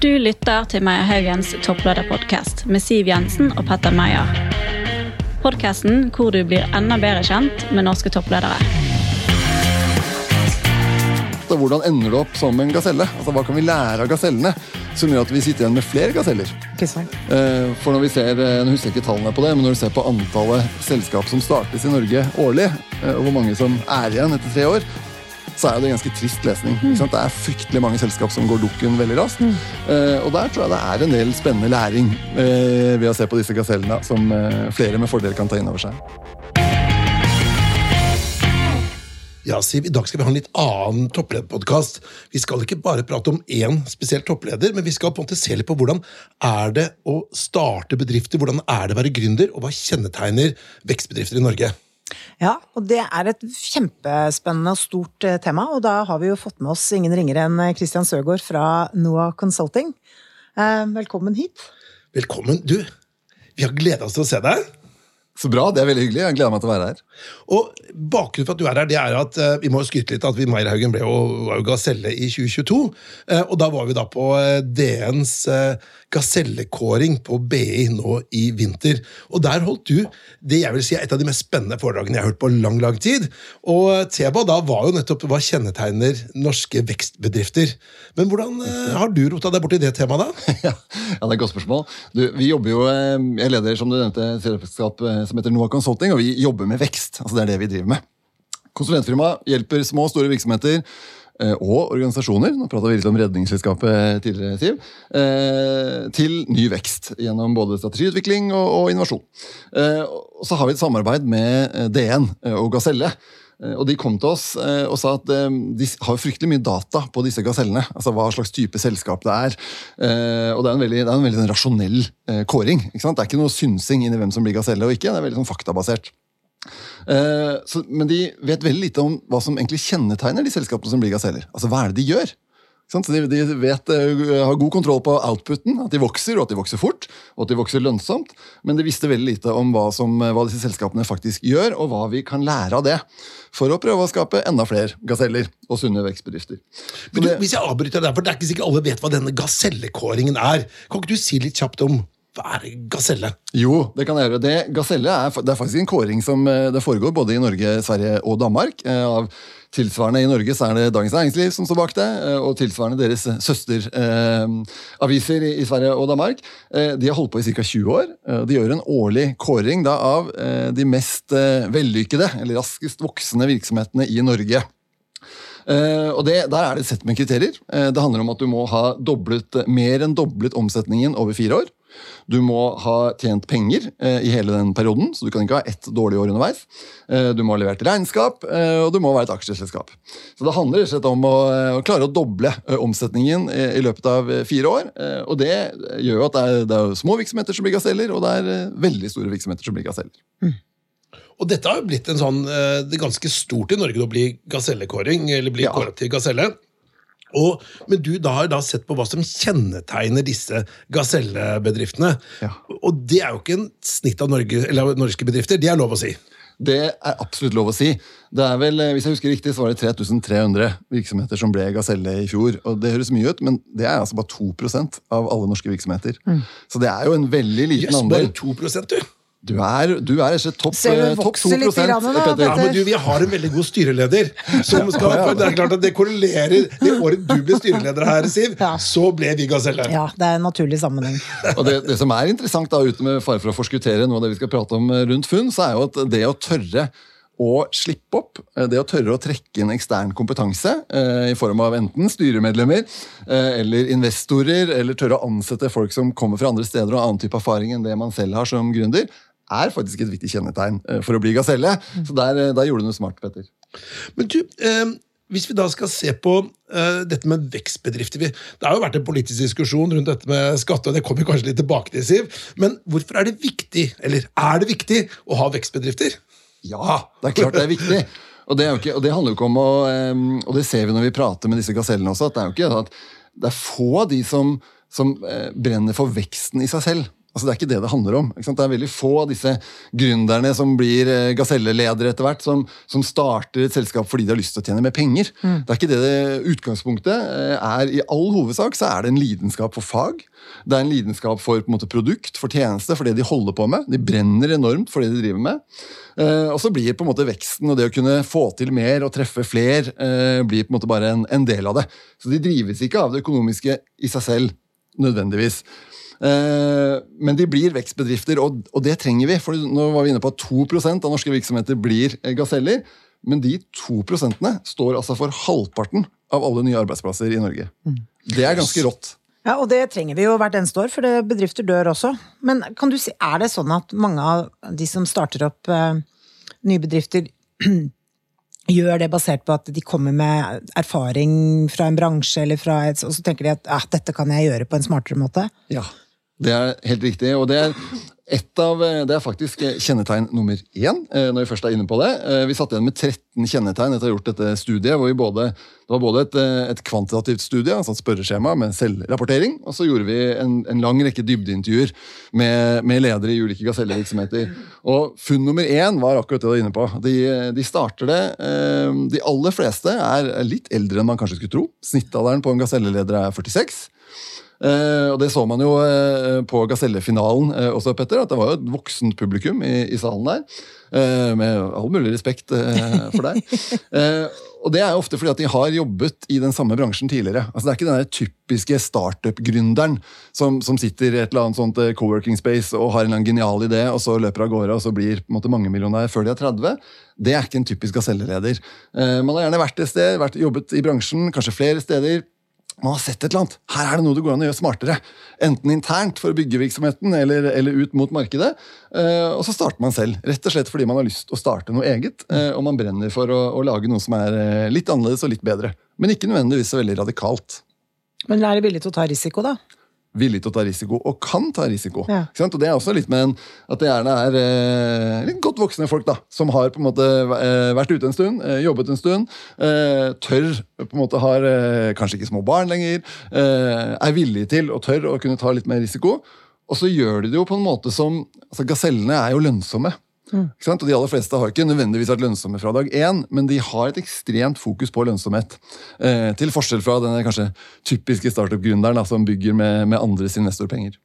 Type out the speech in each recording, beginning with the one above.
Du lytter til Meyer Haugens topplederpodkast med Siv Jensen og Petter Meyer. Podkasten hvor du blir enda bedre kjent med norske toppledere. Så hvordan ender du opp som en gaselle? Altså, Hva kan vi lære av gasellene som gjør at vi sitter igjen med flere gaseller? Eh, For når vi ser, jeg husker ikke tallene på det, men når du ser på antallet selskap som startes i Norge årlig, eh, og hvor mange som er igjen etter tre år, så er det ganske trist lesning. Det er fryktelig mange selskap som går dukken veldig raskt. Eh, Og der tror jeg det er en del spennende læring eh, ved å se på disse gasellene som eh, flere med fordel kan ta inn over seg. Ja, Siv, I dag skal vi ha en litt annen topplederpodkast. Vi skal ikke bare prate om én spesiell toppleder, men vi skal på en måte se litt på hvordan er det å starte bedrifter, hvordan er det å være gründer, og hva kjennetegner vekstbedrifter i Norge. Ja, og det er et kjempespennende og stort eh, tema, og da har vi jo fått med oss ingen ringere enn eh, Christian Søgaard fra NOAH Consulting. Eh, Velkommen hit. Velkommen. Du, vi har gleda oss til å se deg. Så bra, det er veldig hyggelig. Jeg gleder meg til å være her. Og Bakgrunnen for at du er her, det er at vi må skryte litt at vi Meierhaugen ble jo, var jo Gaselle i 2022. eh, og da var vi da på DNs gasellekåring på BI nå i vinter. Og der holdt du det jeg vil si er et av de mest spennende foredragene jeg har hørt på lang lang tid. Og Teba da var jo nettopp hva kjennetegner norske vekstbedrifter. Men hvordan eh, har du rota deg borti det temaet, da? ja, ja, det er et godt spørsmål. Du, vi jobber jo, eh, Jeg leder som du nevnte, selskap eh, som heter Noah Consulting, og vi jobber med vekst. altså Det er det vi driver med. Konsulentfirma hjelper små og store virksomheter og organisasjoner nå vi litt om Redningsselskapet tidligere, Siv, eh, til ny vekst gjennom både strategiutvikling og, innovasjon. Eh, og så har vi et samarbeid med eh, DN eh, og Gaselle. Eh, Og De kom til oss eh, og sa at eh, de har fryktelig mye data på disse gasellene. altså Hva slags type selskap det er. Eh, og Det er en veldig, er en veldig sånn rasjonell eh, kåring. Det er ikke noe synsing inn i hvem som blir gaselle og ikke. Det er veldig sånn faktabasert. Eh, så, men de vet veldig lite om hva som egentlig kjennetegner de selskapene som blir gaseller. Altså, Hva er det de gjør? Så de, de vet, eh, har god kontroll på outputen, at de vokser, og at de vokser fort, og at de vokser lønnsomt. Men de visste veldig lite om hva, som, hva disse selskapene faktisk gjør, og hva vi kan lære av det. For å prøve å skape enda flere gaseller og sunne vekstbedrifter. Men du, det- hvis jeg avbryter deg, for det er ikke sikkert alle vet hva denne gasellekåringen er. Kan ikke du si litt kjapt om er gaselle? Jo, det kan jeg gjøre. Det, Gaselle er, det er faktisk en kåring som eh, det foregår både i Norge, Sverige og Danmark. Eh, Av tilsvarende i Norge så er det Dagens Næringsliv som står bak det, eh, og tilsvarende deres søsteraviser i, i Sverige og Danmark. Eh, De har holdt på i ca. 20 år. Eh, De gjør en årlig kåring da, av eh, de mest eh, vellykkede, eller raskest voksende virksomhetene i Norge. Uh, og det, Der er det et sett med kriterier. Uh, det handler om at du må ha doblet, mer enn doblet omsetningen over fire år. Du må ha tjent penger eh, i hele den perioden, så du kan ikke ha ett dårlig år underveis. Eh, du må ha levert regnskap, eh, og du må være et aksjeselskap. Så Det handler rett og slett om å, å klare å doble omsetningen i løpet av fire år. Eh, og Det gjør jo at det er, det er små virksomheter som blir gaseller, og det er veldig store virksomheter som blir gaseller. Og dette har jo blitt en sånn, det er ganske stort i Norge å bli gasellekåring, eller bli Ja. kåret til gaselle. Og, men du da har da sett på hva som kjennetegner disse gasellebedriftene. Ja. Og det er jo ikke en snitt av Norge, eller norske bedrifter, det er lov å si. Det er absolutt lov å si. Det er vel, eh, Hvis jeg husker riktig, så var det 3300 virksomheter som ble gaselle i fjor. og Det høres mye ut, men det er altså bare 2% av alle norske virksomheter. Så det er jo en veldig liten Jøss, bare 2 du. Du er, du er ikke topp Ser eh, topp 2 litt i da, Petter. Ja, men du, Vi har en veldig god styreleder. Som skal, det er klart at det korrelerer Det året du ble styreleder her, Siv, Ja. så ble vi gaselle. Ja, det er en naturlig sammenheng. Og det, det som er interessant, da, uten med fare for å forskuttere noe av det vi skal prate om eh, rundt funn, så er jo at det å tørre å slippe opp, eh, det å tørre å trekke inn ekstern kompetanse eh, i form av enten styremedlemmer eh, eller investorer, eller tørre å ansette folk som kommer fra andre steder og annen type erfaring enn det man selv har som gründer, er faktisk et viktig kjennetegn eh, for å bli gaselle. Så der, eh, der gjorde du noe smart, Petter. Men du, eh, hvis vi da skal se på eh, dette med vekstbedrifter Det har jo vært en politisk diskusjon rundt dette med skatte, og det kommer kanskje litt tilbake til, Siv. Men hvorfor er det viktig, eller er det viktig, å ha vekstbedrifter? Ja, det er klart det er viktig. Og det, er ikke, og det handler jo ikke om å Og det ser vi når vi prater med disse gasellene også, at det er jo ikke at det er få av de som, som brenner for veksten i seg selv. Altså Det er ikke det det handler om. Det er veldig få av disse gründerne som blir eh, gaselleledere etter hvert, som, som, starter et selskap fordi de har lyst til å tjene mer penger. Mm. Det er ikke det det utgangspunktet eh, er. I all hovedsak så er det en lidenskap for fag. Det er en lidenskap for på en måte, produkt, for tjeneste, for det de holder på med. De brenner enormt for det de driver med. Eh, og så blir på en måte veksten og det å kunne få til mer og treffe fler eh, blir på en måte bare en, en del av det. Så de drives ikke av det økonomiske i seg selv, nødvendigvis. Eh, men de blir vekstbedrifter, og, det trenger vi. for Nå var vi inne på at 2 av norske virksomheter blir eh, gaseller. Men de to prosentene står altså for halvparten av alle nye arbeidsplasser i Norge. Mm. Det er ganske rått. Ja, og det trenger vi jo hvert eneste år, for bedrifter dør også. Men kan du si, er det sånn at mange av de som starter opp eh, nye bedrifter, gjør det basert på at de kommer med erfaring fra en bransje, eller fra et, og så tenker de at ah, dette kan jeg gjøre på en smartere måte? Ja, det er helt riktig. og det er, av, det er faktisk kjennetegn nummer én, eh, når vi først er inne på det. Eh, vi satt igjen med 13 kjennetegn etter å ha gjort dette studiet. hvor både, Det var både et, eh, et kvantitativt studie, altså et spørreskjema med selvrapportering, og så gjorde vi en, en lang rekke dybdeintervjuer med, med, ledere i ulike gasellevirksomheter. Og funn nummer én var akkurat det du var inne på. De, de starter det De aller fleste er litt eldre enn man kanskje skulle tro. Snittalderen på en gaselleleder er 46. Eh, og det så man jo eh, på Gasellefinalen uh, også, Petter, at det var jo et voksent publikum i, i salen der. med all mulig respekt for deg. og det er jo ofte fordi at de har jobbet i den samme bransjen tidligere. Altså Det er ikke den typiske startup-gründeren som, som, sitter i et eller annet sånt co-working space og har en eller annen genial idé, og så løper av gårde og så blir på en måte mangemillionær før de er 30. Det er ikke en typisk gaselleleder. man har gjerne vært et sted, vært, jobbet i bransjen, kanskje flere steder man har sett et eller annet. Her er det noe det går an å gjøre smartere. Enten internt for å bygge virksomheten, eller, eller ut mot markedet. Eh, og så starter man selv. Rett og slett fordi man har lyst å starte noe eget. Eh, og man brenner for å, å, lage noe som er uh, litt annerledes og litt bedre. Men ikke nødvendigvis så veldig radikalt. Men er du villig til å ta risiko, da? Villig til å ta risiko, og kan ta risiko. Ja. Og Det er også litt med en, at det gjerne er eh, litt godt voksne folk da, som har på en måte eh, vært ute en stund, eh, jobbet en stund, eh, tør på en måte har eh, kanskje ikke små barn lenger, eh, er villig til og tør å kunne ta litt mer risiko. Og så gjør de det jo på en måte som altså Gasellene er jo lønnsomme. Mm. Og De aller fleste har ikke nødvendigvis vært lønnsomme fra dag én, men de har et ekstremt fokus på lønnsomhet. Eh, til forskjell fra den kanskje typiske startup-gründeren som bygger med, med andres investorpenger.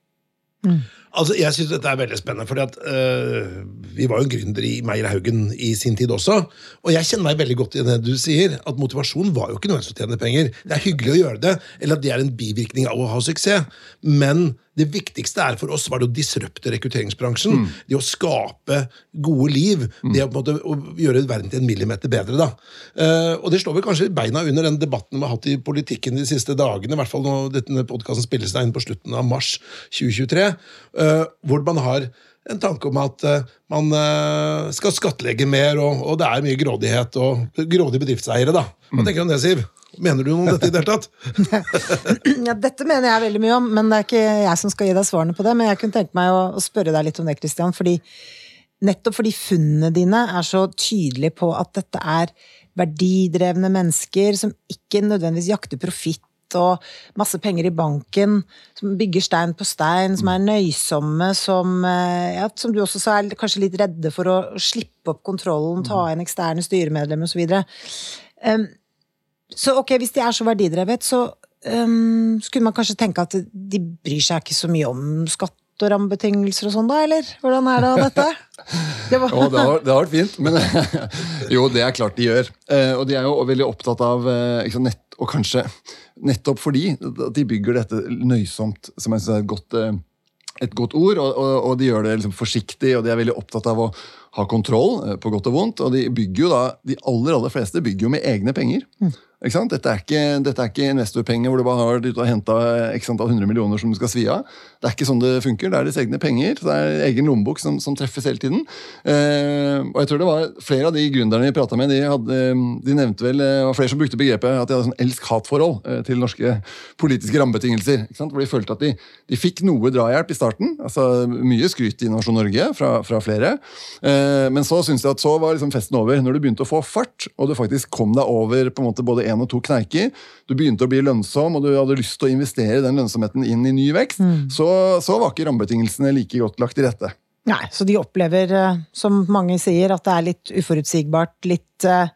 Mm. Altså, Jeg syns dette er veldig spennende. fordi at uh, Vi var jo gründere i Meierhaugen i sin tid også. Og jeg kjenner meg veldig godt i det du sier. At motivasjon var jo ikke noe som tjener penger. Det er hyggelig å gjøre det, eller at det er en bivirkning av å ha suksess. Men det viktigste er for oss var det å disrupte rekrutteringsbransjen. Mm. Det å skape gode liv. Mm. Det å, måte, å gjøre verden til en millimeter bedre. da. Uh, og det slår vel kanskje beina under den debatten vi har hatt i politikken de siste dagene. i hvert fall når denne podkasten spilles inn på slutten av mars 2023. Uh, Eh, hvor man har en tanke om at eh, man eh, skal skattlegge mer, og, og det er mye grådighet og grådige bedriftseiere. da. Hva mm. tenker du om det, Siv? Mener du noe om dette i det hele tatt? ja, dette mener jeg veldig mye om, men det er ikke jeg som skal gi deg svarene på det. Men jeg kunne tenke meg å, å spørre deg litt om det, Christian. fordi Nettopp fordi funnene dine er så tydelige på at dette er verdidrevne mennesker som ikke nødvendigvis jakter profitt og masse penger i banken, som bygger stein på stein, som er nøysomme, som, eh, ja, som du også sa, er kanskje litt redde for å slippe opp kontrollen, ta inn eksterne styremedlemmer osv. Så, um, så ok, hvis de er så verdidrevet, så um, skulle man kanskje tenke at de bryr seg ikke så mye om skatt og rammebetingelser og sånn, da, eller? Hvordan er det av dette? Det, var... oh, det, har, det, har, vært fint, men jo, det er klart de gjør. Eh, og de er jo veldig opptatt av eh, nett, og kanskje nettopp fordi at de bygger dette nøysomt, som jeg syns er et godt, eh, et godt ord, og, og, og, de gjør det liksom forsiktig, og de er veldig opptatt av å ha kontroll, på godt og vondt. Og de bygger jo da, de aller aller fleste bygger jo med egne penger. Mm. Dette er, ikke, dette er ikke investorpenger hvor du bare har, har henta 100 millioner som du skal svi av. Det er ikke sånn det funker. Det er deres egne penger. Det er egen lommebok som, som, treffes hele tiden. Eh, og jeg tror det var Flere av de gründerne vi prata med, de, hadde, de, nevnte vel, det var flere som brukte begrepet at de hadde sånn elsk-hat-forhold eh, til norske politiske rammebetingelser. Hvor de følte at de, de, fikk noe drahjelp i starten. altså Mye skryt i Innovasjon Norge fra, fra flere. Eh, men så syntes jeg at så var liksom festen over. Når du begynte å få fart, og du faktisk kom deg over på en måte både både én og to kneiker, du begynte å bli lønnsom, og du hadde lyst til å investere den lønnsomheten inn i ny vekst, så, så var ikke rammebetingelsene like godt lagt til rette. Nei, så de opplever, eh, som mange sier, at det er litt uforutsigbart, litt eh,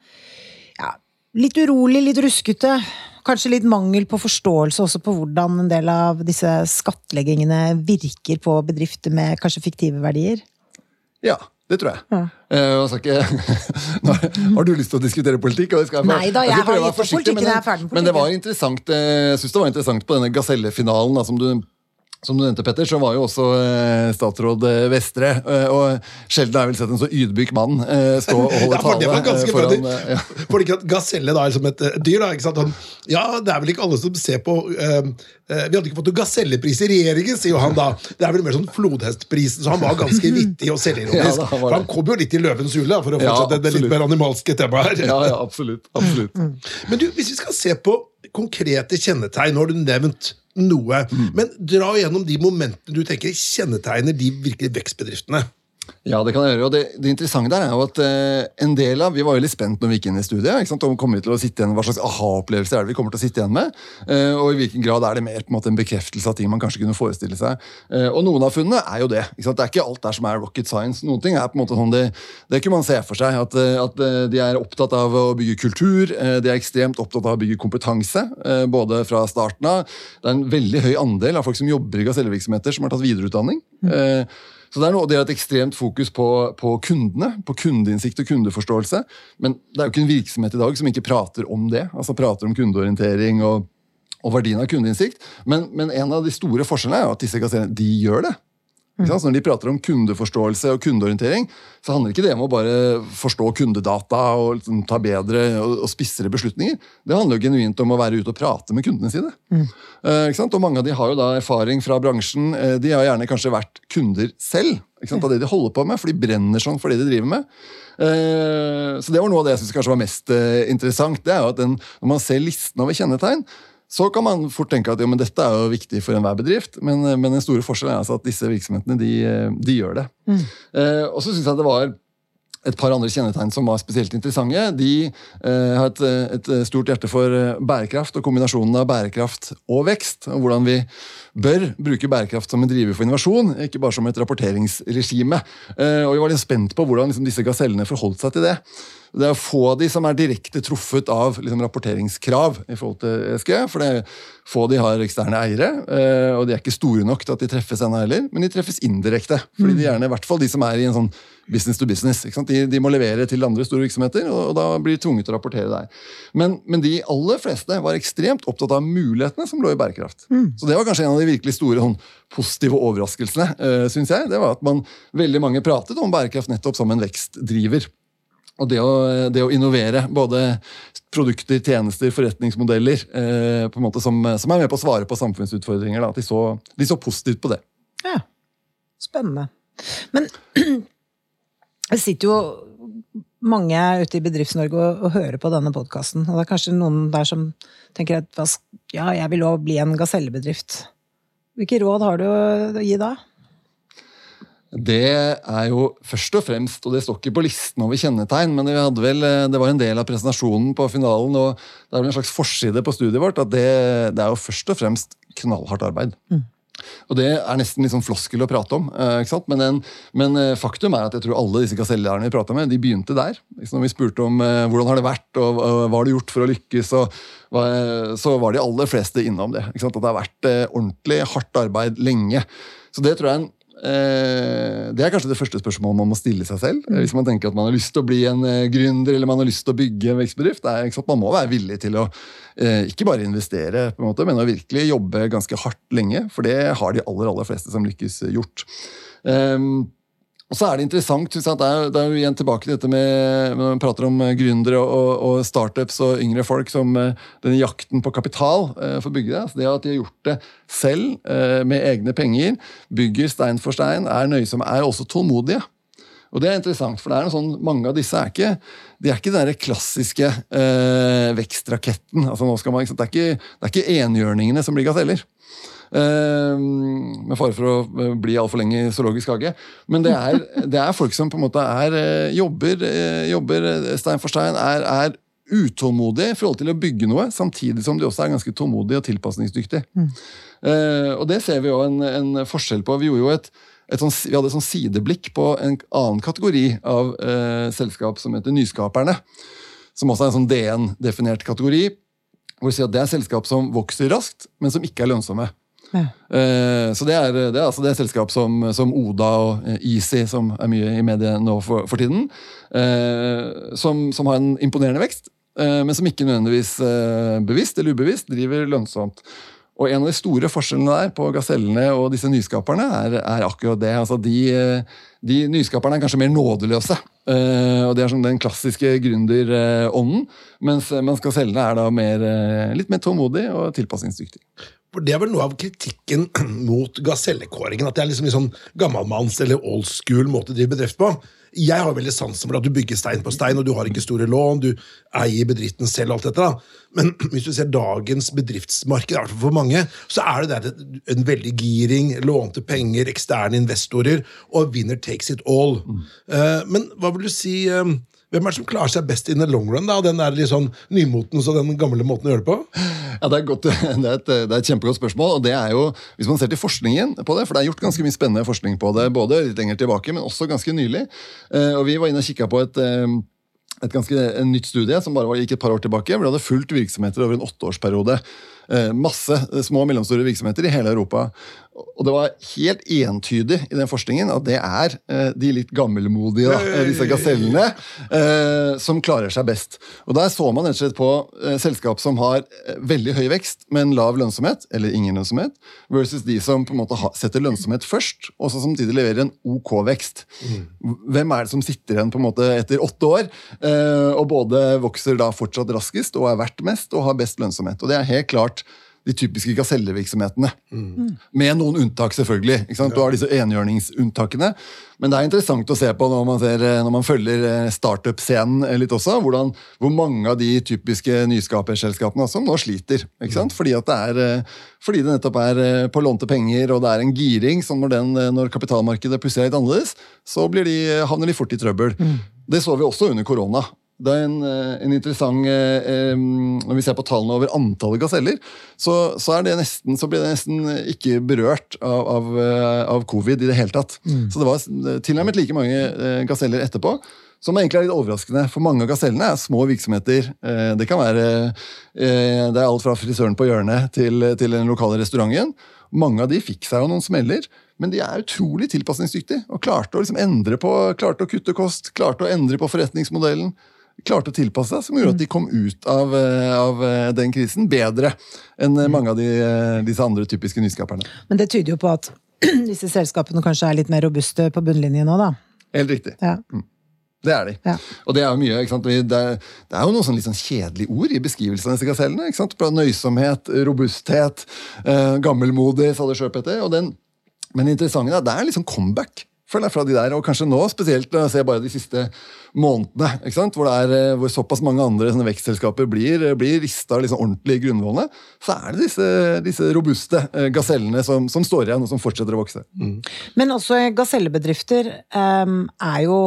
ja, litt urolig, litt ruskete. Kanskje litt mangel på forståelse også på hvordan en del av disse skattleggingene virker på bedrifter med kanskje fiktive verdier. Ja, det tror jeg. Ja. Eh, ikke, Nå har du lyst til å diskutere politikk? Og det skal jeg, Nei da, jeg skal har gitt opp politikken, men, jeg er ferdig med men det var interessant eh, jeg synes det var interessant på denne Gazellefinalen, som du som du nevnte, Petter, så var jo også eh, statsråd eh, Vestre, eh, og sjelden har jeg vel sett en så ydmyk mann stå og holde Ja, for det var ganske foran ja. Fordi ikke at Gaselle da er som et dyr. da, ikke sant? Han, ja, det er vel ikke alle som ser på eh, Vi hadde ikke fått noen gasellepris i regjeringen, sier jo han da. Det er vel mer sånn flodhestprisen, så han var ganske vittig og selvironisk. Ja, han for han kom jo litt i løvens hule, for å Ja, fortsette det litt mer animalske temaet her. ja, ja, absolutt. absolutt. Men du, hvis vi skal se på konkrete kjennetegn, nå har du nevnt noe, Mm. men dra gjennom de momentene du tenker kjennetegner de virkelige vekstbedriftene. Ja, det kan jeg gjøre. Og det, det interessante der er jo at eh, en del av Vi var veldig spent når vi gikk inn i studiet. ikke sant? Om kommer vi til å sitte igjen, Hva slags aha-opplevelser er det vi kommer til å sitte igjen med? Eh, og i hvilken grad er det mer på en måte en bekreftelse av ting man kanskje kunne forestille seg? Eh, og noen av funnene er jo det. ikke sant? Det er ikke alt der som er rocket science. Noen ting er på en måte sånn det, det kunne man se for seg. At, eh, at eh, de er opptatt av å bygge kultur. eh, de er ekstremt opptatt av å bygge kompetanse, både fra starten av. Det er en veldig høy andel av folk som jobber i gasellevirksomheter, som har tatt videreutdanning. Eh, så det er, noe, det er et ekstremt fokus på, på kundene, på kundeinnsikt og kundeforståelse. Men det er jo ikke en virksomhet i dag som ikke prater om det. altså Prater om kundeorientering og, og verdien av kundeinnsikt. Men, men en av de store forskjellene er jo at disse kasserene de gjør det. Så når de prater om kundeforståelse og kundeorientering, så handler ikke det om å bare forstå kundedata og liksom ta bedre og, spissere beslutninger. Det handler jo genuint om å være ute og prate med kundene sine. Eh, ikke sant? Og mange av de har jo da erfaring fra bransjen. Eh, de har gjerne kanskje vært kunder selv sant? av det de holder på med, for de brenner sånn for det de driver med. Eh, så det var noe av det jeg synes kanskje var mest eh, interessant. det er jo at den, Når man ser listen over kjennetegn, så kan man fort tenke at jo, men dette er jo viktig for enhver bedrift, men, eh, men den store forskjellen er altså at disse virksomhetene de, eh, de gjør det. Eh, og så syns jeg det var et par andre kjennetegn som var spesielt interessante. De eh, har et, eh, et stort hjerte for bærekraft og kombinasjonen av bærekraft og vekst. og Hvordan vi bør bruke bærekraft som en driver for innovasjon, ikke bare som et rapporteringsregime. Eh, og Vi var litt spent på hvordan liksom, disse gasellene forholdt seg til det. Det er få av de som er direkte truffet av liksom, rapporteringskrav i forhold til ESG. For det er få av de har eksterne eiere, eh, og de er ikke store nok til at de treffes ennå heller. Men de treffes indirekte. fordi de gjerne, i hvert fall de som er i en sånn business to business. De, de må levere til andre store virksomheter, og, og da blir de tvunget til å rapportere der. Men, men de aller fleste var ekstremt opptatt av mulighetene som lå i bærekraft. Så det var kanskje en av de virkelig store sånn, positive overraskelsene, uh, syns jeg. Det var at man veldig mange pratet om bærekraft nettopp som en vekstdriver. Og det å, det å innovere, både produkter, tjenester, forretningsmodeller, eh, på en måte som, som er med på å svare på samfunnsutfordringer, da, at de så, de så positivt på det. Ja, spennende. Men det sitter jo mange ute i Bedrifts-Norge og, og hører på denne podkasten, og det er kanskje noen der som tenker at ja, jeg vil òg bli en gasellebedrift. Hvilke råd har du å gi da? Det er jo først og fremst, og det står ikke på listen over kjennetegn, men vi hadde vel, eh, det var en del av presentasjonen på finalen, og det er vel en slags forside på studiet vårt, at det, det er jo først og fremst knallhardt arbeid. Og det er nesten litt sånn floskel å prate om, eh? Men, en, men eh, faktum er at jeg tror alle disse gasellærerne vi prata med, de begynte der. Når vi spurte om hvordan har det vært, og hva har du gjort for å lykkes, så var de aller fleste innom det. At det har vært ordentlig hardt arbeid lenge. Så det tror jeg er en det er kanskje det første spørsmålet man må stille seg selv. eh, Hvis man tenker at man har lyst til å bli en eh, gründer eller man har lyst til å bygge en vekstbedrift. Det er? Man må være villig til å eh, ikke bare investere, på en måte, men å virkelig jobbe ganske hardt lenge. For det har de aller aller fleste som lykkes, eh, gjort. Um, og så er det interessant, synes jeg, at det er, jo igjen tilbake til dette med når man prater om eh, gründere og, og startups og yngre folk som eh, denne jakten på kapital eh, for å bygge det. Så det at de har gjort det selv med egne penger, bygger stein for stein, er nøysomme, er også tålmodige. Og det er interessant, for det er sånn, mange av disse er ikke de er ikke den klassiske eh, vekstraketten. altså man, Det er ikke, det er ikke enhjørningene som blir gaseller. Eh, med fare for å eh, bli altfor lenge i zoologisk hage. Men det er, det er folk som på en måte er, eh, jobber, eh, jobber stein for stein, er, er utålmodige i forhold til å bygge noe, samtidig som de også er ganske tålmodige og tilpasningsdyktige. Eh, og det ser vi jo en, en forskjell på. Vi, et, et sånt, vi hadde et sånn sideblikk på en annen kategori av eh, selskap som heter Nyskaperne. Som også er en sånn DN-definert kategori. Hvor vi sier at Det er selskap som vokser raskt, men som ikke er lønnsomme. Ja. Eh, så det er, det er altså det selskap som, som Oda og eh, Easy, som er mye i mediet nå for, for tiden, eh, som, som har en imponerende vekst, men som ikke nødvendigvis bevisst eller ubevisst driver lønnsomt. Og En av de store forskjellene der på gasellene og disse nyskaperne er, er akkurat det. Altså de, de nyskaperne er kanskje mer nådeløse. og Det er sånn den klassiske gründerånden. Mens, mens gasellene er da mer, litt mer tålmodig og tilpasningsdyktig. For Det er vel noe av kritikken mot gasellekåringen. At det er liksom en sånn gammelmanns- eller old school måte å drive bedrift på. Jeg har veldig sansen for at du bygger stein på stein, og du har ikke store lån, du eier bedriften selv, og alt dette. da. Men hvis du ser dagens bedriftsmarked, i hvert fall for mange, så er det der en veldig giring, lånte penger, eksterne investorer, og winner takes it all. Mm. men hva vil du si eh, Hvem er det som klarer seg best in the long run? da, Den der litt sånn nymotens og den gamle måten å gjøre det på? Ja, det, er godt, det, er et, det er et kjempegodt spørsmål. og det er jo, Hvis man ser til forskningen på det, for det er gjort ganske mye spennende forskning på det, både litt lenger tilbake, men også ganske nylig. Eh, og Vi var inne og kikka på et, eh, et ganske en nytt studie som bare gikk et par år tilbake. hvor de hadde fulgt virksomheter over en åtteårsperiode. Eh, masse små og mellomstore virksomheter i hele Europa. Og det var helt entydig i den forskningen at det er eh, de litt gammelmodige, eh, disse gasellene, som klarer seg best. Og Der så man rett og slett på selskap som har veldig høy vekst, men lav lønnsomhet, eller ingen lønnsomhet, versus de som på en måte setter lønnsomhet først, og som samtidig leverer en OK vekst. Hvem er det som sitter igjen på en måte etter åtte år, og både vokser da fortsatt raskest og er verdt mest og har best lønnsomhet? Og Det er helt klart de typiske gasellevirksomhetene. Med noen unntak, selvfølgelig. Ikke sant? Du har disse enhjørningsunntakene. Men det er interessant å se på når man, ser, når man følger eh, startup-scenen litt også, hvordan, hvor mange av de typiske nyskaperselskapene som nå sliter. Ikke sant? Fordi, at det er, eh, fordi det nettopp er eh, på lånte penger, og det er en giring. så når, den, når kapitalmarkedet plutselig er litt annerledes, så blir de, havner de fort i trøbbel. Det så vi også under korona. Det er en, en interessant eh, Når vi ser på tallene over antallet gaseller, så, så, er det nesten, så blir det nesten ikke berørt av, av, av covid i det hele tatt. Så det var tilnærmet like mange eh, gaseller etterpå. Som egentlig er litt overraskende, for mange av gasellene er små virksomheter. Eh, det kan være det er alt fra frisøren på hjørnet til, til den lokale restauranten. Mange av de fikk seg jo noen smeller, men de er utrolig tilpasningsdyktige. Og klarte å, liksom endre på, klarte å kutte kost, klarte å endre på forretningsmodellen klarte å tilpasse seg, som gjorde at de kom ut av, av den krisen bedre enn mange av de, disse andre typiske nyskaperne. Men det tyder jo på at disse selskapene kanskje er litt mer robuste på bunnlinjen nå, da. Helt riktig. Ja. Det er de. Ja. Og det er jo mye? Det, er, det er jo noen sånn litt sånn kjedelige ord i beskrivelsen av disse gasellene. ikke sant? Nøysomhet, robusthet, eh, gammelmodig, sa det Sjøpetter. Men det interessante er at det er liksom comeback føler jeg fra de der, og kanskje nå spesielt når jeg ser bare de siste månedene, ikke sant? Hvor, det er, hvor såpass mange andre sånne vekstselskaper blir, blir rista liksom ordentlig i grunnvollene, så er det disse, disse robuste gasellene som, som, står igjen, og som fortsetter å vokse. Mm. Men også gasellebedrifter um, er jo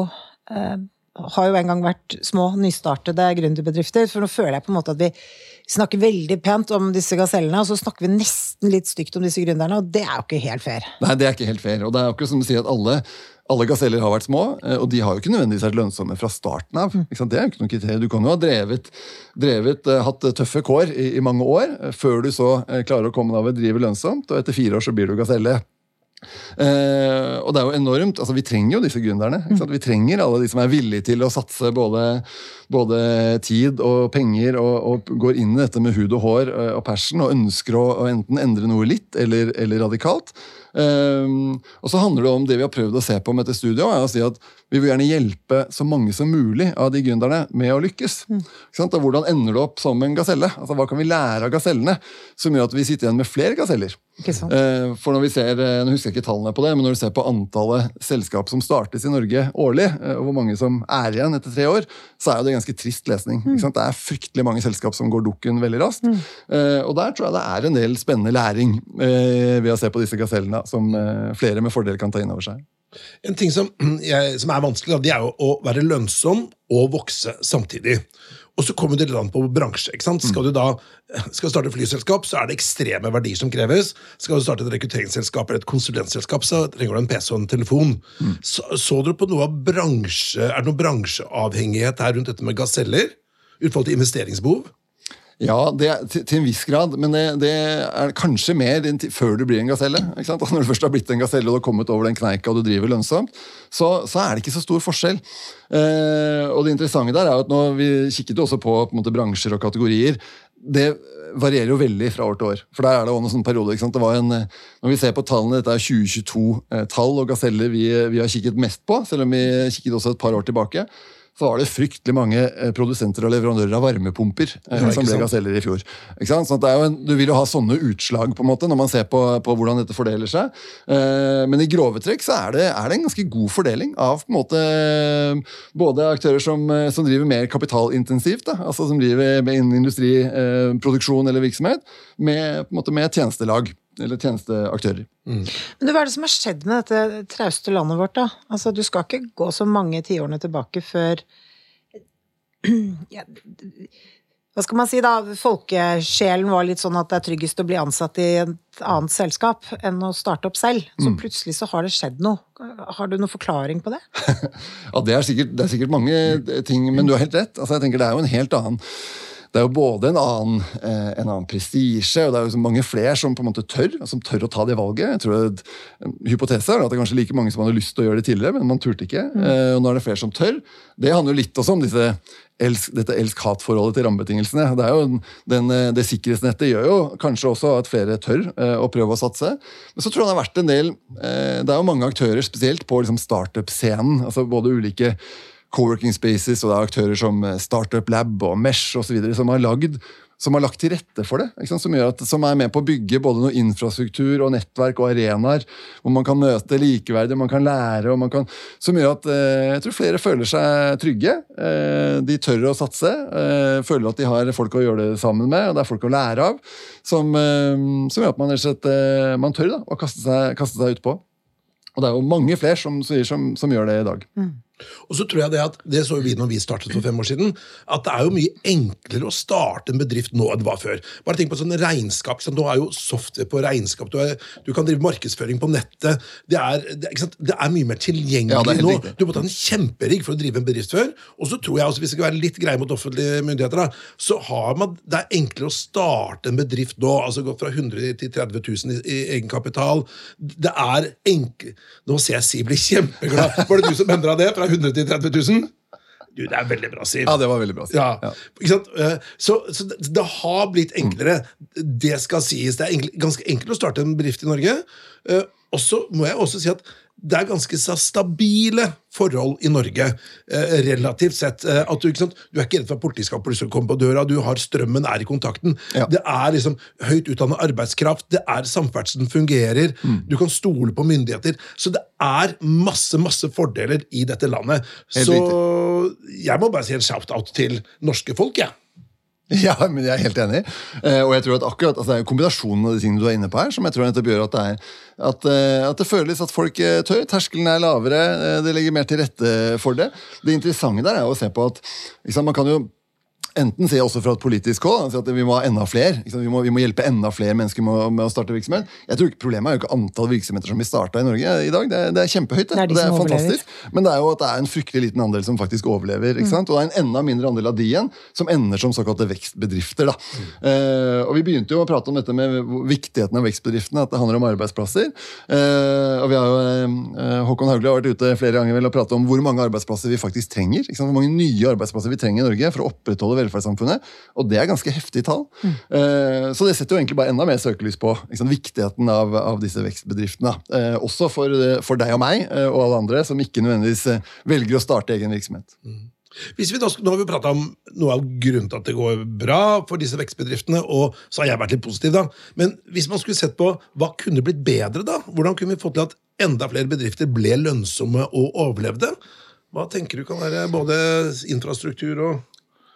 um, har jo en gang vært små, nystartede gründerbedrifter. For nå føler jeg på en måte at vi snakker veldig pent om disse gasellene, og så snakker vi nesten litt stygt om disse gründerne, og det er jo ikke helt fair. Nei, det er ikke helt fair. Og det er jo ikke som du sier at alle, alle gaseller har vært små, og de har jo ikke nødvendigvis vært lønnsomme fra starten av. Det er jo ikke noe kriterium. Du kan jo ha drevet, drevet hatt tøffe kår i, i, mange år, før du så klarer å komme deg av å drive lønnsomt, og etter fire år så blir du gaselle. Eh, og det er jo enormt, altså Vi trenger jo disse gründerne. Vi trenger alle de som er villige til å satse både, både tid og penger og, og, går inn i dette med hud og hår og passion og ønsker å, å enten endre noe litt eller, eller radikalt. Um, og så handler det om det vi har prøvd å se på med dette studioet, er å si at vi vil gjerne hjelpe så mange som mulig av de gründerne med å lykkes. Mm. Og Hvordan ender du opp som en gaselle? Altså, Hva kan vi lære av gasellene som gjør at vi sitter igjen med flere gaseller? Uh, for når vi ser, Nå husker jeg ikke tallene på det, men når du ser på antallet selskap som startes i Norge årlig, uh, og hvor mange som er igjen etter tre år, så er jo det ganske trist lesning. Mm. Det er fryktelig mange selskap som går dukken veldig raskt. Mm. Og der tror jeg det er en del spennende læring ved å se på disse gasellene som flere med fordel kan ta inn over seg. En ting som, jeg, som er vanskelig, det er jo å være lønnsom og vokse samtidig. Og så kommer det litt an på bransje. ikke sant? Skal du da skal du starte flyselskap, så er det ekstreme verdier som kreves. Skal du starte et rekrutteringsselskap eller et konsulentselskap, så trenger du en PC og en telefon. Så, så dere på noe av bransje, Er det noe bransjeavhengighet her rundt dette med gaseller? Ut forhold til investeringsbehov? Ja, det, til, til en viss grad, men det, det er kanskje mer til- før du blir en gaselle. sant? Når du først har blitt en gaselle og du har kommet over den kneika og du driver lønnsomt, så, så er det ikke så stor forskjell. Eh, og det interessante der er at nå vi kikket jo også på, på måte, bransjer og kategorier. Det varierer jo veldig fra år til år. For der er det også noen sånne perioder. ikke sant? Det var en, når vi ser på tallene, Dette er 2022-tall og gaseller vi, vi har kikket mest på, selv om vi kikket også et par år tilbake. Så var det fryktelig mange eh, produsenter og leverandører av varmepumper eh, Ja, som ble gaseller i fjor. Jo en, du vil jo ha sånne utslag på en måte når man ser på, på hvordan dette fordeler seg. Eh, men i grove trekk så er det, er det en ganske god fordeling av på en måte både aktører som, som driver mer kapitalintensivt, da, altså som driver med innen industriproduksjon eller virksomhet, med, på en måte med tjenestelag eller tjenesteaktører. Men du, hva er det som har skjedd med dette trauste landet vårt, da? Altså, du skal ikke gå så mange tiårene tilbake før ja, Hva skal man si, da? Folkesjelen var litt sånn at det er tryggest å bli ansatt i et annet selskap enn å starte opp selv. Så plutselig så har det skjedd noe. Har du noen forklaring på det? Ja, det er, sikkert, det er sikkert mange ting, men du har helt rett. Altså, jeg tenker Det er jo en helt annen det er jo både en annen, eh, en annen prestisje, og det er jo mange flere som på en måte tør som tør å ta det valget. Jeg tror det, En hypotese er at det er kanskje like mange som hadde lyst til å gjøre det tidligere, men man turte ikke. Mm. og nå er det flere som tør. Det handler jo litt også om disse dette elsk-hat-forholdet til rammebetingelsene. Det, er jo den, eh, det sikkerhetsnettet gjør jo kanskje også at flere tør eh, å prøve å satse. Men så tror jeg det har vært en del eh, Det er jo mange aktører, spesielt på liksom startup-scenen. altså Både ulike co-working spaces og det er aktører som eh, Startup Lab og Mesh videre, som har som har lagt til rette for det. Som, at, som er med på å bygge både noe infrastruktur og nettverk og arenaer hvor man kan møte likeverdige, man kan lære man kan, Som gjør at eh, jeg tror flere føler seg trygge. Eh, de tør å satse. Eh, føler at de har folk å gjøre det sammen med, og det er folk å lære av. Som, eh, som gjør at man slett eh, man tør da, å kaste seg, kaste seg utpå. Og det er jo mange flere som, som, som gjør det i dag. Og så tror jeg Det at, det så vi når vi startet for fem år siden, at det er jo mye enklere å starte en bedrift nå enn det var før. Bare tenk på sånn regnskap. Nå er jo software på regnskap, du, er, du kan drive markedsføring på nettet. Det er, det, det er mye mer tilgjengelig Ja, det nå. Du måtte ha en kjemperigg for å drive en bedrift før. Og så tror jeg også, hvis jeg skal være litt greie mot offentlige myndigheter, da, så har man, det er enklere å starte en bedrift nå. altså Gå fra 100 til 30 000 i, i egenkapital. Det er enkelt Nå ser jeg Siv blir kjempeglad. Var det du som endra det? Fra 100 til 30 000? Du, det er veldig bra, Siv. Ja, det var veldig bra. Siv. Ja. Ja. Ikke sant? Eh, Så, så det, det har blitt enklere. Det skal sies. Det er ganske enkelt å starte en bedrift i Norge. Eh, Og så må jeg også si at det er ganske stabile forhold i Norge, eh, relativt sett. Eh, At du, ikke sant? du er ikke redd for at politiet skal plutselig komme på døra, du har strømmen er i kontakten. Ja. Det er liksom høyt utdannet arbeidskraft, det er samferdselen fungerer, Mm. du kan stole på myndigheter. Så det er masse, masse fordeler i dette landet. Helt så jeg må bare si en shout-out til norske folk, jeg. Ja, men jeg er helt enig. Eh, og jeg tror at akkurat altså, Det er kombinasjonen av de tingene du er inne på her, som jeg tror nettopp gjør at det, er, at, eh, at det føles at folk eh, tør. Terskelen er lavere, det legger mer til rette for det. Det interessante der er å se på at liksom, man kan jo enten ser jeg også fra et politisk hold altså at vi må ha enda flere. Vi, må, vi må hjelpe enda flere mennesker med, å- med å starte virksomhet. Jeg tror ikke Problemet er jo ikke antall virksomheter som blir starta i Norge i dag. Det er, det er kjempehøyt. Det, Det er de det er overlever. fantastisk. Men det er jo at det er en fryktelig liten andel som faktisk overlever. sant? Og det er en enda mindre andel av de igjen som ender som såkalte vekstbedrifter. da. Eh, og Vi begynte jo å prate om dette med viktigheten av vekstbedriftene, at det handler om arbeidsplasser. Eh, og vi har jo, eh, Håkon Haugli har vært ute flere ganger vel og pratet om hvor mange arbeidsplasser vi faktisk trenger. Hvor mange nye arbeidsplasser vi trenger i Norge for å opprettholde velferdssamfunnet. Og det er ganske heftige tall. Eh, så det setter jo egentlig bare enda mer søkelys på sant, viktigheten av, av disse vekstbedriftene. Eh, også for, eh, for deg og meg eh, og alle andre som ikke nødvendigvis eh, velger å starte egen virksomhet. Hvis vi da, nå har vi prata om noe av grunnen til at det går bra for disse vekstbedriftene, og så har jeg vært litt positiv, da. Men hvis man skulle sett på hva kunne blitt bedre, da? Hvordan kunne vi fått til at enda flere bedrifter ble lønnsomme og overlevde? Hva tenker du kan være både infrastruktur og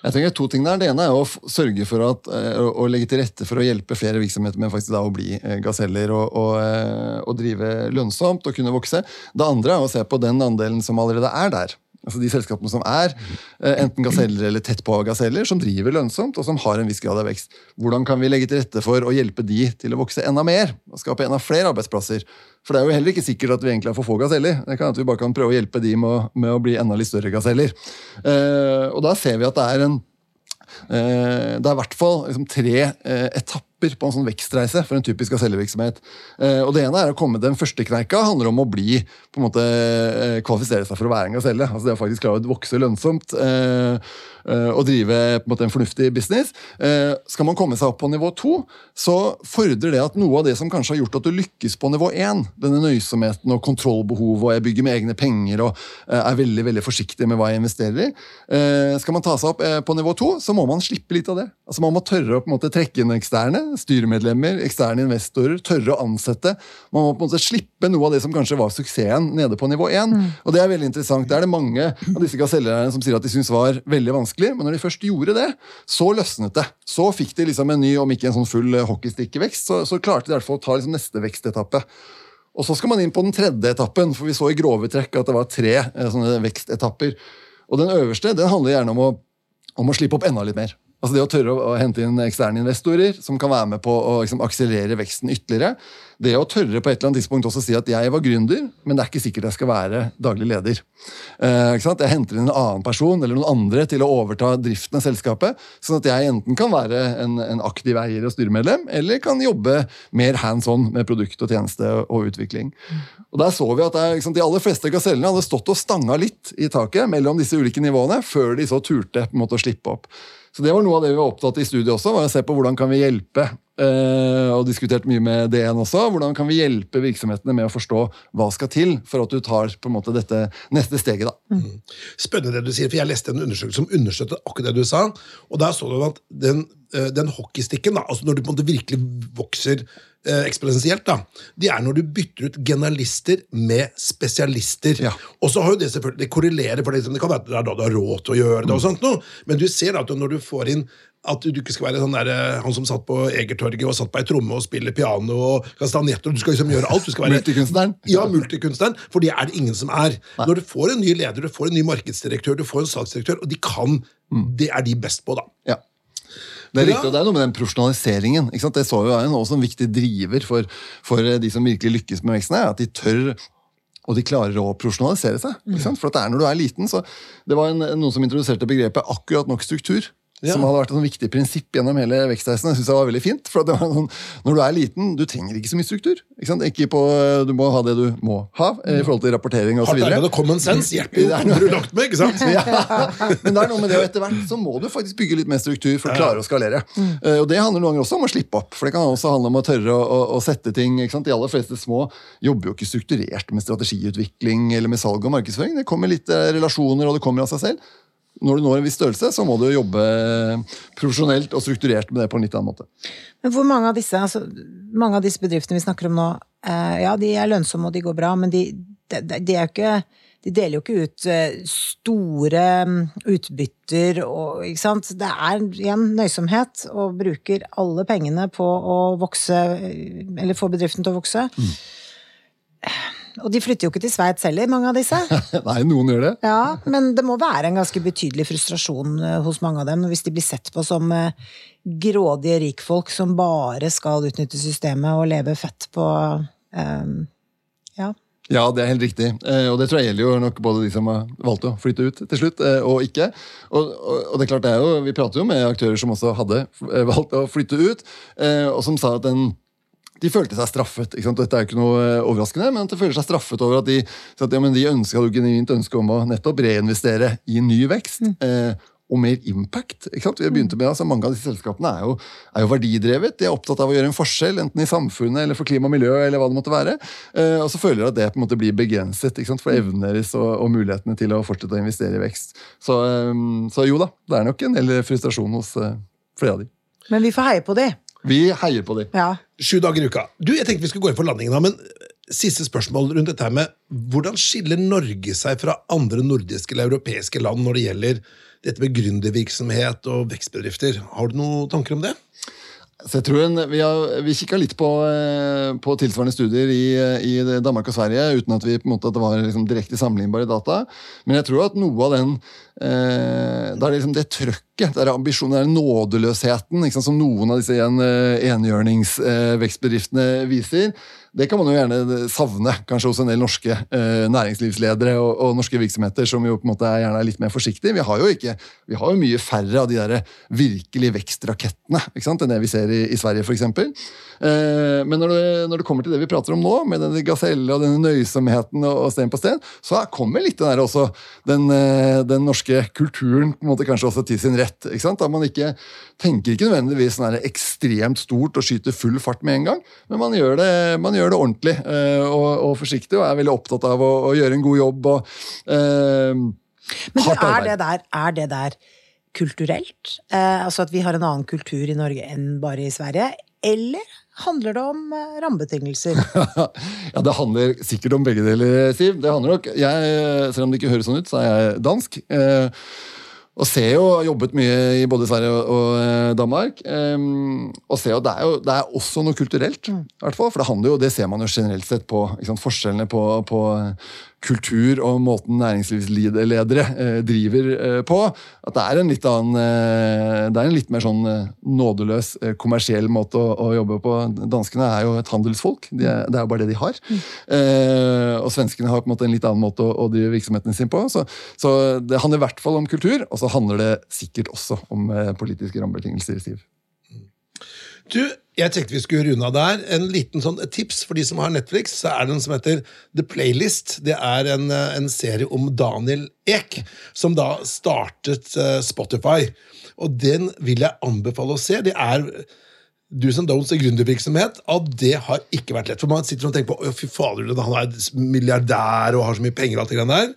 Jeg tenker to ting der. Det ene er å sørge for at, eh, å, legge til rette for å hjelpe flere virksomheter med faktisk da å bli eh, gaseller og, og, eh, og drive lønnsomt og kunne vokse. Det andre er å se på den andelen som allerede er der. Altså de selskapene som er eh, enten gaseller eller tett på gaseller, som driver lønnsomt og som har en viss grad av vekst. Hvordan kan vi legge til rette for å hjelpe de til å vokse enda mer og skape enda flere arbeidsplasser? For det er jo heller ikke sikkert at vi egentlig har for få gaseller. Det kan at vi bare kan prøve å hjelpe de med å, med å bli enda litt større gaseller. Eh, og da ser vi at det er en Eh, det er i hvert fall liksom, tre eh, etapper på en sånn vekstreise for en typisk gasellevirksomhet. Eh, og det ene er å komme Den første kneika handler om å bli, på en måte, kvalifisere seg for å være en gaselle. Altså det å faktisk klare å vokse lønnsomt og drive på en, måte, en fornuftig business. Skal man komme seg opp på nivå to, så fordrer det at noe av det som kanskje har gjort at du lykkes på nivå én, denne nøysomheten og kontrollbehovet, og jeg bygger med egne penger og er veldig veldig forsiktig med hva jeg investerer i Skal man ta seg opp på nivå to, så må man slippe litt av det. Altså Man må tørre å på en måte trekke inn eksterne, styremedlemmer, eksterne investorer. Tørre å ansette. Man må på en måte slippe noe av det som kanskje var suksessen nede på nivå 1. Mm. Og det er veldig interessant. Det er det mange av disse gasellerne som sier at de syns var veldig vanskelig, men når de først gjorde det, så løsnet det. Så fikk de liksom en ny, om ikke en sånn full hockeystikkevekst, så, så, klarte de i hvert fall å ta liksom neste vekstetappe. Og så skal man inn på den tredje etappen, for vi så i grove trekk at det var tre eh, sånne vekstetapper Og den øverste den handler gjerne om å om å slippe opp enda litt mer. Altså Det å tørre å, hente inn eksterne investorer som kan være med på å liksom, akselerere veksten ytterligere. Det å tørre på et eller annet tidspunkt også si at jeg var gründer, men det er ikke sikkert jeg skal være daglig leder. Eh, jeg henter inn en annen person eller noen andre til å overta driften av selskapet, sånn at jeg enten kan være en, en aktiv eier og styremedlem, eller kan jobbe mer hands on med produkt og tjeneste og utvikling. Og Der så vi at det, De aller fleste gasellene hadde stått og stanga litt i taket mellom disse ulike nivåene, før de så turte på en måte å slippe opp. Så Det var noe av det vi var opptatt i studiet også, var å se på hvordan kan vi hjelpe eh, og diskutert mye med DN også. Hvordan kan vi hjelpe virksomhetene med å forstå hva skal til for at du tar på en måte dette neste steget. da. Mm. Spennende det du sier, for jeg leste en undersøkelse som understøttet akkurat det du sa. og Der så du at den, eh, den hockeystikken, da, altså når du på en måte virkelig vokser eksponentielt, da, det er når du bytter ut generalister med spesialister. Ja. Og så har jo det selvfølgelig, det korrelerer, for det, det kan være da du har råd til å gjøre det, og sånt noe, men du ser at når du får inn at du ikke skal være sånn der, eh, han som satt på Egertorget og satt på ei tromme og spiller piano og kastanjetter. Du skal liksom gjøre alt. Du skal være, multikunstneren? Ja, multikunstneren. For det er det ingen som er. Nei. Når du får en ny leder, du får en ny markedsdirektør, du får en salgsdirektør, og de kan mm. Det er de best på, da. Ja. Det er riktig, og det er noe med den profesjonaliseringen. Det så vi er også en viktig driver for, for de som virkelig lykkes med veksten. at de tør og de klarer å profesjonalisere seg. For det er når du er liten, så Det var en, noen som introduserte begrepet 'akkurat nok struktur'. Ja. Som hadde vært et viktig prinsipp gjennom hele vekstreisen. Jeg synes det var veldig fint, for sånn, Når du er liten, du trenger ikke så mye struktur. Ikke, ikke på, Du må ha det du må ha i forhold til rapportering osv. Hardt arbeid og common sense hjelper jo andre du lagt med, ikke sant? ja. Men det er noe med det, og etter hvert så må du faktisk bygge litt mer struktur for å klare å skalere. Uh, og Det handler noen ganger også om å slippe opp, for det kan også handle om å tørre å, å, å sette ting. De aller fleste små jobber jo ikke strukturert med strategiutvikling eller med salg og markedsføring. Det kommer litt uh, relasjoner, og det kommer av seg selv når du når en viss størrelse, så må du jobbe profesjonelt og strukturert med det på en litt annen måte. Men hvor mange av disse, altså, mange av disse bedriftene vi snakker om nå, eh, ja, de er lønnsomme og de går bra, men de, de, de, ikke, de deler jo ikke ut eh, store mm, utbytter og Ikke sant. Det er igjen nøysomhet, og bruker alle pengene på å vokse, eller få bedriften til å vokse. Mm. Og de flytter jo ikke til Sveits heller, mange av disse. Nei, noen gjør det. Ja, Men det må være en ganske betydelig frustrasjon eh, hos mange av dem hvis de blir sett på som eh, grådige rikfolk som bare skal utnytte systemet og leve fett på um, Ja. Ja, det er helt riktig. Og det tror jeg gjelder jo nok både de som har valgt å flytte ut til slutt, og ikke. Og, og, og det er klart det er jo, Vi prater jo med aktører som også hadde valgt å flytte ut, og som sa at den de følte seg straffet. ikke sant? Dette er jo ikke noe eh, overraskende, men at de føler seg straffet over at de, at, ja, de ønska jo genuint ønske om å nettopp reinvestere i ny vekst. Mm. Eh, og mer impact. ikke sant? Vi har begynt med, altså Mange av disse selskapene er jo, er jo, verdidrevet. De er opptatt av å gjøre en forskjell, enten i samfunnet eller for klima og miljø. eller hva det måtte være. Eh, og så føler de at det på en måte blir begrenset ikke sant? for evnen deres og, og, mulighetene til å fortsette å investere i vekst. Så, eh, så jo da, det er nok en del frustrasjon hos eh, flere av de. Men vi får heie på de. Vi heier på dem. Ja. Sju dager i uka. Du, Jeg tenkte vi skulle gå inn for landingen, da, men siste spørsmål rundt dette her med Hvordan skiller Norge seg fra andre nordiske eller europeiske land når det gjelder dette med gründervirksomhet og vekstbedrifter? Har du noen tanker om det? Så jeg tror en, Vi, har, vi kikka litt på, eh, på, tilsvarende studier i, i, Danmark og Sverige, uten at vi på en måte at det var liksom direkte sammenlignbare data. Men jeg tror at noe av den Da er det liksom det trøkket, det er ambisjonen, det er nådeløsheten sant, som noen av disse en, eh, enhjørningsvekstbedriftene eh, viser det kan man jo gjerne savne kanskje hos en del norske eh, næringslivsledere og, og, norske virksomheter som jo på en måte er gjerne litt mer forsiktige. Vi har jo, ikke, vi har jo mye færre av de der virkelig vekstrakettene enn det vi ser i, i Sverige f.eks. Eh, men når det, når det, kommer til det vi prater om nå, med denne gaselle og denne nøysomheten og, og sten på sten, så kommer litt den også, den, eh, den, norske kulturen på en måte kanskje også til sin rett. ikke sant? Da man ikke tenker ikke nødvendigvis sånn ekstremt stort og skyter full fart med en gang, men man gjør det, man gjør det ordentlig uh, og, og, forsiktig, og er veldig opptatt av å, å gjøre en god jobb. og uh, Men du, er, det der, er det der kulturelt? Eh, altså at vi har en annen kultur i Norge enn bare i Sverige? Eller handler det om rammebetingelser? ja, Det handler sikkert om begge deler, Siv. Det handler nok, jeg, Selv om det ikke høres sånn ut, så er jeg dansk. Eh, og ser jo, jobbet mye i både Sverige og, og eh, Danmark. Eh, og ser jo, det er jo det er også noe kulturelt, mm. i hvert fall, for det handler jo, det ser man jo generelt sett på sant, forskjellene på, på kultur og måten næringslivsledere eh, driver eh, på. At det er en litt annen eh, Det er en litt mer sånn nådeløs, kommersiell måte å, å, jobbe på. Danskene er jo et handelsfolk. De er, det er jo bare det de har. Mm. Eh, og svenskene har på en måte en litt annen måte å, å drive virksomheten sin på. Så, så, det handler i hvert fall om kultur, og så handler det sikkert også om politiske rammebetingelser. Stiv. Du, jeg tenkte vi skulle runde av der. En liten sånn tips for de som har Netflix. så er det noe som heter The Playlist. Det er en, eh, en serie om Daniel Ek, som da startet uh, Spotify. Og den vil jeg anbefale å se. Det er du som don'ts i gründervirksomhet, at det har ikke vært lett. For man sitter og tenker på fy fader, han er milliardær og har så mye penger. og alt det der.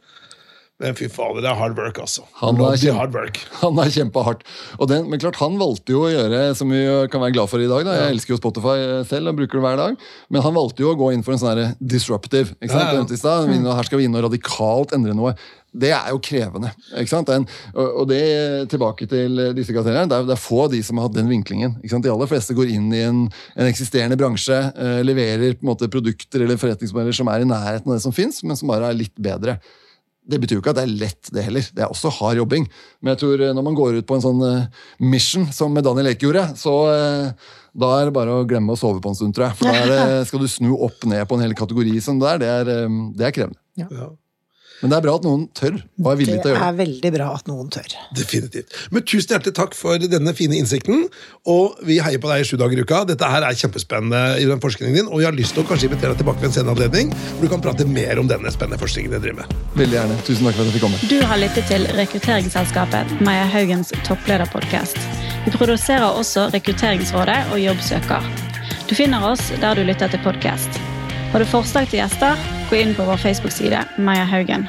Men fy fader, det er hard work, altså. Han har kjempa kjempa hardt. Den, men klart, han valgte jo å gjøre, som vi kan være glad for i dag da. Jeg elsker jo Spotify selv og bruker det hver dag. Men han valgte jo å gå inn for en sånn disruptive. ikke sant? Ja, ja. Mm. Her skal vi inn og radikalt endre noe. Det er jo krevende. ikke sant? Den, og det tilbake til disse karakterene, det, det, er få av de som har hatt den vinklingen. ikke sant? De aller fleste går inn i en, en eksisterende bransje, eh, leverer på en måte produkter eller forretningsmodeller som er i nærheten av det som fins, men som bare er litt bedre. Det betyr jo ikke at det er lett, det heller. Det er også hard jobbing. Men jeg tror eh, når man går ut på en sånn uh, mission som Daniel Eke gjorde, så uh, da er det bare å glemme å sove på en stund, tror jeg. For da det, skal du snu opp ned på en hel kategori som det er. Det er, det er krevende. Ja. Men det er bra at noen tør og er villig til å gjøre det. Det er veldig bra at noen tør. Definitivt. Men Tusen hjertelig takk for denne fine innsikten. Og vi heier på deg i sju dager i uka. Dette her er kjempespennende i den forskningen din, og vi har lyst til å kanskje invitere deg tilbake ved en senere anledning, hvor du kan prate mer om denne spennende forskningen du driver med. Veldig gjerne. Tusen takk for at jeg fikk komme. Du har lyttet til rekrutteringsselskapet Maja Haugens topplederpodkast. Vi produserer også Rekrutteringsrådet og Jobbsøker. Du finner oss der du lytter til podkast. Har du forslag til gjester, gå inn på vår Facebook-side Maja Haugen.